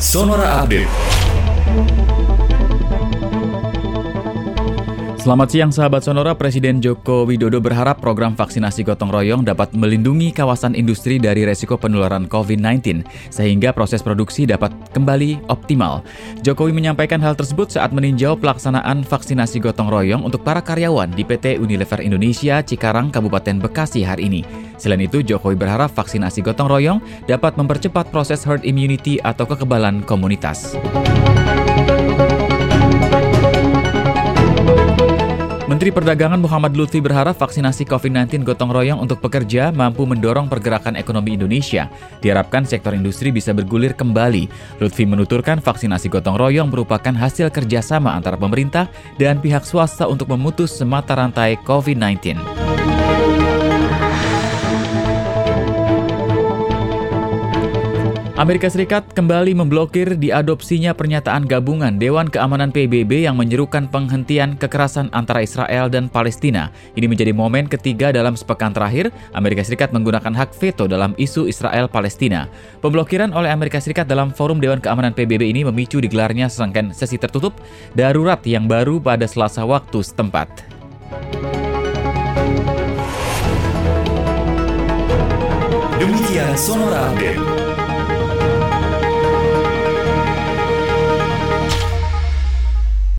Sonora Update. Selamat siang sahabat Sonora, Presiden Joko Widodo berharap program vaksinasi gotong royong dapat melindungi kawasan industri dari resiko penularan COVID-19 sehingga proses produksi dapat kembali optimal. Jokowi menyampaikan hal tersebut saat meninjau pelaksanaan vaksinasi gotong royong untuk para karyawan di PT Unilever Indonesia Cikarang Kabupaten Bekasi hari ini. Selain itu, Jokowi berharap vaksinasi gotong royong dapat mempercepat proses herd immunity atau kekebalan komunitas. Menteri Perdagangan Muhammad Lutfi berharap vaksinasi COVID-19 gotong royong untuk pekerja mampu mendorong pergerakan ekonomi Indonesia. Diharapkan sektor industri bisa bergulir kembali. Lutfi menuturkan vaksinasi gotong royong merupakan hasil kerjasama antara pemerintah dan pihak swasta untuk memutus semata rantai COVID-19. Amerika Serikat kembali memblokir diadopsinya pernyataan gabungan Dewan Keamanan PBB yang menyerukan penghentian kekerasan antara Israel dan Palestina. Ini menjadi momen ketiga dalam sepekan terakhir Amerika Serikat menggunakan hak veto dalam isu Israel-Palestina. Pemblokiran oleh Amerika Serikat dalam forum Dewan Keamanan PBB ini memicu digelarnya serangkaian sesi tertutup darurat yang baru pada selasa waktu setempat. Demikian Sonora Update.